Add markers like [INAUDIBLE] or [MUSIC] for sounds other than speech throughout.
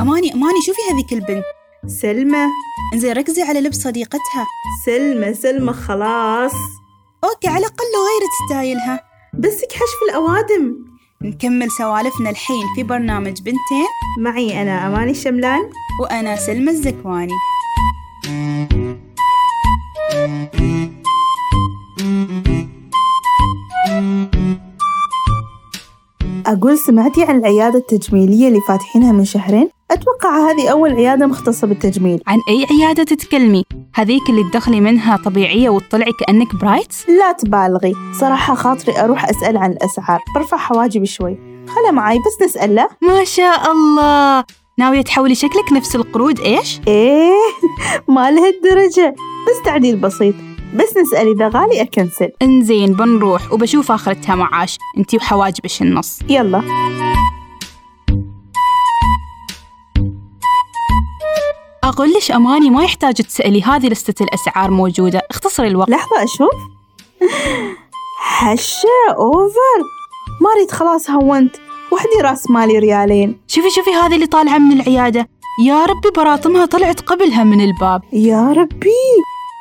أماني أماني شوفي هذيك البنت. سلمى. إنزين ركزي على لبس صديقتها. سلمى سلمى خلاص. okay على الأقل لو غيرت style ها بسك حش في الأوادم. نكمل سوالفنا الحين في برنامج بنتين. معي أنا أماني الشملان وأنا سلمى الزكواني. أقول سمعتي عن العيادة التجميلية اللي فاتحينها من شهرين؟ أتوقع هذه أول عيادة مختصة بالتجميل. عن أي عيادة تتكلمي؟ هذيك اللي تدخلي منها طبيعية وتطلعي كأنك برايت؟ لا تبالغي. صراحة خاطري أروح أسأل عن الأسعار. برفع حواجبي شوي. خله معي بس نسأل له. ما شاء الله! ناوية تحولي شكلك نفس القرود إيش؟ إيه [LAUGHS] ما لهالدرجة بس تعديل بسيط. بس نسأل إذا غالي أكنسل. إنزين بنروح. وبشوف آخرتها معاش. أنتي وحواجبش النص. يلا. أقول لش أماني ما يحتاج تسألي؟ هذه لستة الأسعار موجودة. اختصري الوقت. لحظة أشوف. حشة أوفر. ما أريد خلاص هونت. وحدي راس مالي ريالين. شوفي شوفي هذه اللي طالعة من العيادة. يا ربي براطمها طلعت قبلها من الباب. يا ربي.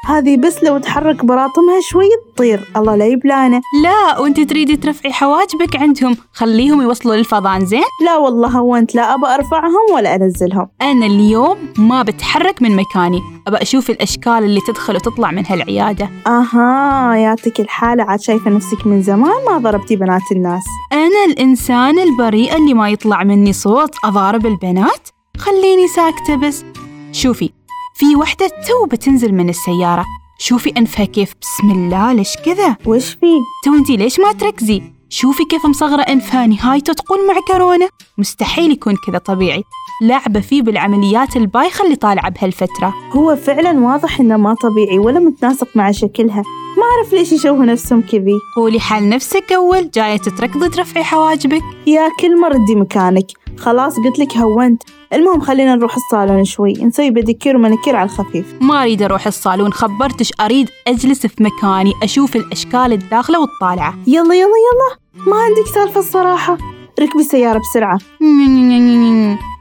هذه بس لو تحرك براطمها شوي تطير. الله لا يبلانا لا وانتي تريدي ترفعي حواجبك عندهم. خليهم يوصلوا للفضان زين؟ لا والله هونت لا أبى أرفعهم ولا أنزلهم. أنا اليوم ما بتحرك من مكاني. أبى أشوف الأشكال اللي تدخل وتطلع من هالعيادة. أها ياتك الحالة. عاد شايفة نفسك من زمان ما ضربتي بنات الناس. أنا الإنسان البريء اللي ما يطلع مني صوت أضارب البنات. خليني ساكتة بس. شوفي في وحدة تو بتنزل من السيارة. شوفي أنفها كيف. بسم الله ليش كذا؟ وش في؟ تو أنتي ليش ما تركزي؟ شوفي كيف مصغرة أنفها نهايته تقول معكرونة. مستحيل يكون كذا طبيعي. لعبة فيه بالعمليات البايخة اللي طالعة بهالفترة. هو فعلا واضح إنه ما طبيعي ولا متناسق مع شكلها. ما أعرف ليش يشوهوا نفسهم كذي. قولي حال نفسك أول. جاية تتركضي ترفعي حواجبك. يا كل مرة ردي مكانك. خلاص قلت لك هونت. المهم خلينا نروح الصالون شوي نسوي بديكير ومانيكير على الخفيف. ما أريد أروح الصالون خبرتش أريد أجلس في مكاني أشوف الأشكال الداخلة والطالعة. يلا يلا يلا. ما عندك سالفة الصراحة. ركبي السيارة بسرعة.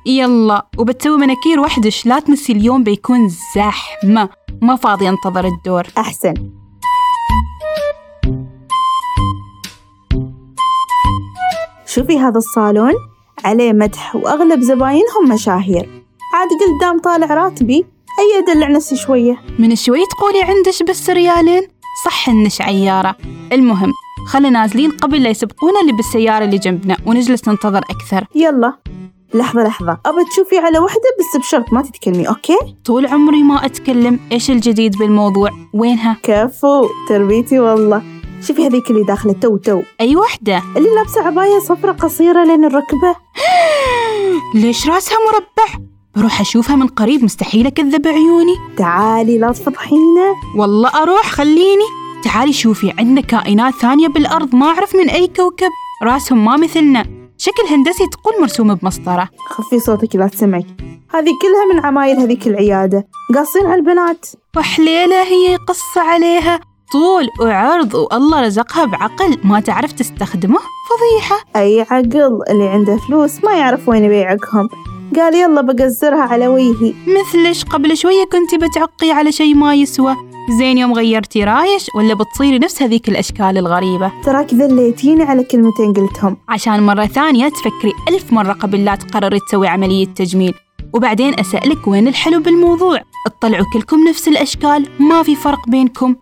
يلا. وبتسوي مناكير وحدش لا تنسي اليوم بيكون زحمة. ما فاضي أنتظر الدور. أحسن. شوفي هذا الصالون. عليه مدح وأغلب زباينهم مشاهير. عاد قدام طالع راتبي أي أدلع نفسي شوية؟ من شوي تقولي عندش بس ريالين؟ صح انش عيارة. المهم خلينا نازلين قبل لا يسبقونا اللي بالسيارة اللي جنبنا ونجلس ننتظر أكثر. يلا. لحظة لحظة. أبى تشوفي على وحدة بس بشرط ما تتكلمي okay؟ طول عمري ما أتكلم. إيش الجديد بالموضوع؟ وينها؟ كفو تربيتي والله. شوفي هذيك اللي داخلة تو تو. أي وحدة؟ اللي لابسة عباية صفرة قصيرة لين الركبة. [GASPS] ليش راسها مربع؟ بروح أشوفها من قريب مستحيل أكذب عيوني. تعالي لا تفضحينا. والله أروح خليني. تعالي شوفي عندنا كائنات ثانية بالأرض ما أعرف من أي كوكب. راسهم ما مثلنا. شكل هندسي تقول مرسوم بمسطرة. خفي صوتك لا تسمعك هذه كلها من عمايل هذيك العيادة. قاصين على البنات. وحليلة هي قصة عليها. طول وعرض والله رزقها بعقل ما تعرف تستخدمه؟ فضيحة. أي عقل اللي عنده فلوس ما يعرف وين يبيعكهم قال يلا بقزرها على وجهي مثلش قبل شوية كنتي بتعقي على شي ما يسوى. زين يوم غيرتي رايش ولا بتصيري نفس هذيك الأشكال الغريبة. تراك ذليتيني على كلمتين قلتهم. عشان مرة ثانية تفكري ألف مرة قبل لا تقرري تسوي عملية تجميل. وبعدين أسألك وين الحلو بالموضوع؟ اطلعوا كلكم نفس الأشكال ما في فرق بينكم.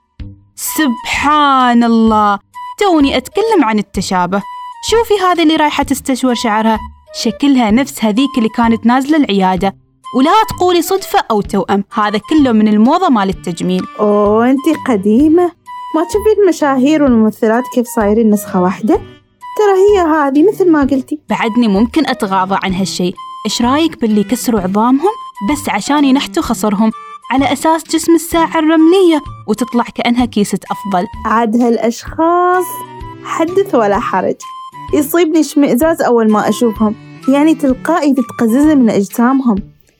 سبحان الله. توني أتكلم عن التشابه. شوفي هذه اللي رايحة تستشور شعرها. شكلها نفس هذيك اللي كانت نازلة العيادة. ولا تقولي صدفة أو توأم. هذا كله من الموضة مال التجميل. أوه أنتي قديمة. ما تشوفي المشاهير والممثلات كيف صايرين نسخة واحدة؟ ترى هي هذه مثل ما قلتي. بعدني ممكن أتغاضى عن هالشي. إيش رأيك باللي يكسروا عظامهم بس عشان ينحتوا خصرهم؟ على أساس جسم الساعة الرملية. وتطلع كأنها كيسة أفضل. عاد هالأشخاص حدث ولا حرج. يصيبني اشمئزاز أول ما أشوفهم. يعني تلقائي تتقزز من أجسامهم.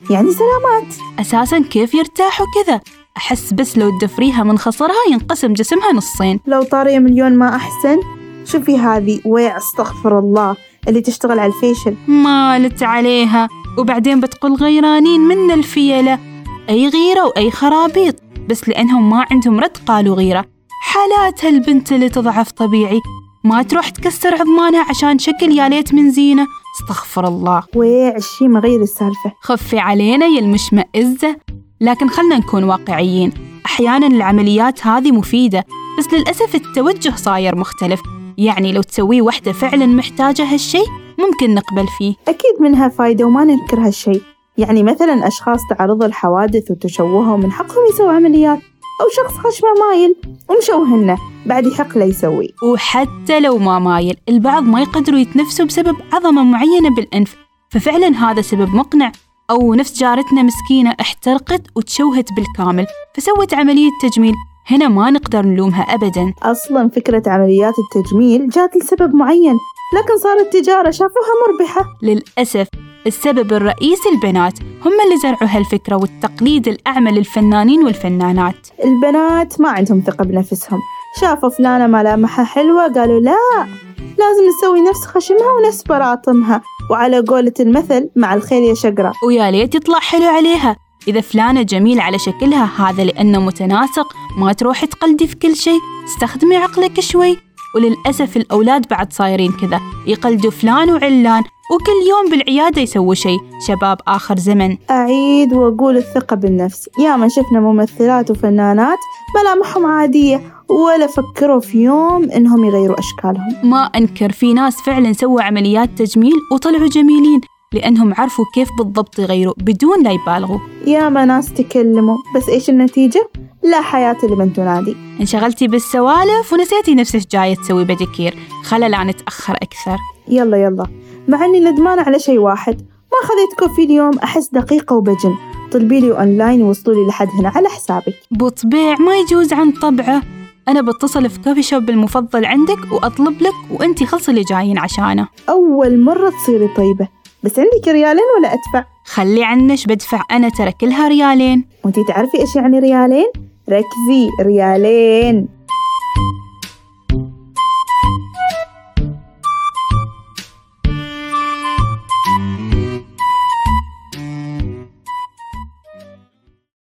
يعني سلامات. أساسا كيف يرتاحوا كذا؟ أحس بس لو تدفريها من خصرها ينقسم جسمها نصين. لو طارية مليون ما أحسن. شوفي هذه. ويع أستغفر الله. اللي تشتغل على الفيشل. مالت عليها. وبعدين بتقول غيرانين من الفيلة. أي غيرة وأي خرابيط. بس لأنهم ما عندهم رد قالوا غيرة حالات هالبنت اللي تضعف طبيعي. ما تروح تكسر عظمانها عشان شكل يا ليت من زينة. استغفر الله. ويع الشي غير السالفة. خفي علينا يا المشمئزة. لكن خلنا نكون واقعيين. أحيانا العمليات هذه مفيدة بس للأسف التوجه صاير مختلف. يعني لو تسويه وحدة فعلا محتاجة هالشي ممكن نقبل فيه. أكيد منها فايدة وما ننكر هالشي. يعني مثلا أشخاص تعرضوا لحوادث وتشوهوا من حقهم يسووا عمليات أو شخص خشمه مايل ومشوهنه بعد يحق له يسوي. وحتى لو ما مايل البعض ما يقدروا يتنفسوا بسبب عظمة معينة بالأنف. ففعلا هذا سبب مقنع. أو نفس جارتنا مسكينة احترقت وتشوهت بالكامل فسوت عملية تجميل. هنا ما نقدر نلومها أبدا. أصلا فكرة عمليات التجميل جات لسبب معين لكن صارت تجارة شافوها مربحة. للأسف السبب الرئيسي البنات هم اللي زرعوا هالفكرة والتقليد الأعمى للفنانين والفنانات. البنات ما عندهم ثقة بنفسهم. شافوا فلانة ملامحها حلوة قالوا لا لازم نسوي نفس خشمها ونفس براطمها. وعلى قولة المثل مع الخيل يا شقرة. ويا ليت يطلع حلو عليها. إذا فلانة جميل على شكلها هذا لأنه متناسق ما تروحي تقلدي في كل شيء. استخدمي عقلك شوي. وللأسف الأولاد بعد صايرين كذا. يقلدوا فلان وعلان. وكل يوم بالعيادة يسووا شيء. شباب آخر زمن. أعيد وأقول الثقة بالنفس. يا من شفنا ممثلات وفنانات ملامحهم عادية ولا فكروا في يوم إنهم يغيروا أشكالهم. ما أنكر في ناس فعلا سووا عمليات تجميل وطلعوا جميلين لأنهم عرفوا كيف بالضبط يغيروا بدون لا يبالغوا. يا ما ناس تكلموا بس إيش النتيجة؟ لا حياة لمن تنادي. انشغلتي بالسوالف ونسيتي نفسك جاية تسوي بديكير. خلا لا نتأخر أكثر. يلا يلا. مع إني ندمانة على شيء واحد. ما خذيتكم في اليوم أحس دقيقة وبجن. طلبي لي أونلاين يوصلوا لي لحد هنا على حسابي بطبيع ما يجوز عن طبعه. أنا بتصل في كوفي شوب المفضل عندك وأطلب لك وأنتي خلصي اللي جايين عشانه. أول مرة تصيري طيبة. بس عندك ريالين ولا أدفع؟ خلي عنش بدفع أنا ترى كلها ريالين. وأنتي تعرفي إيش يعني ريالين؟ ركزي ريالين.